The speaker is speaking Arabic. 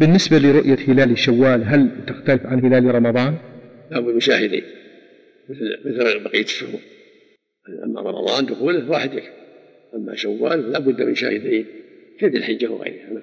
بالنسبة لرؤية هلال شوال هل تختلف عن هلال رمضان؟ لابد من شاهدين مثل مثل بقية الشهور أما رمضان دخوله واحد يكفي. أما شوال لابد من شاهدين كذي الحجة وغيرها.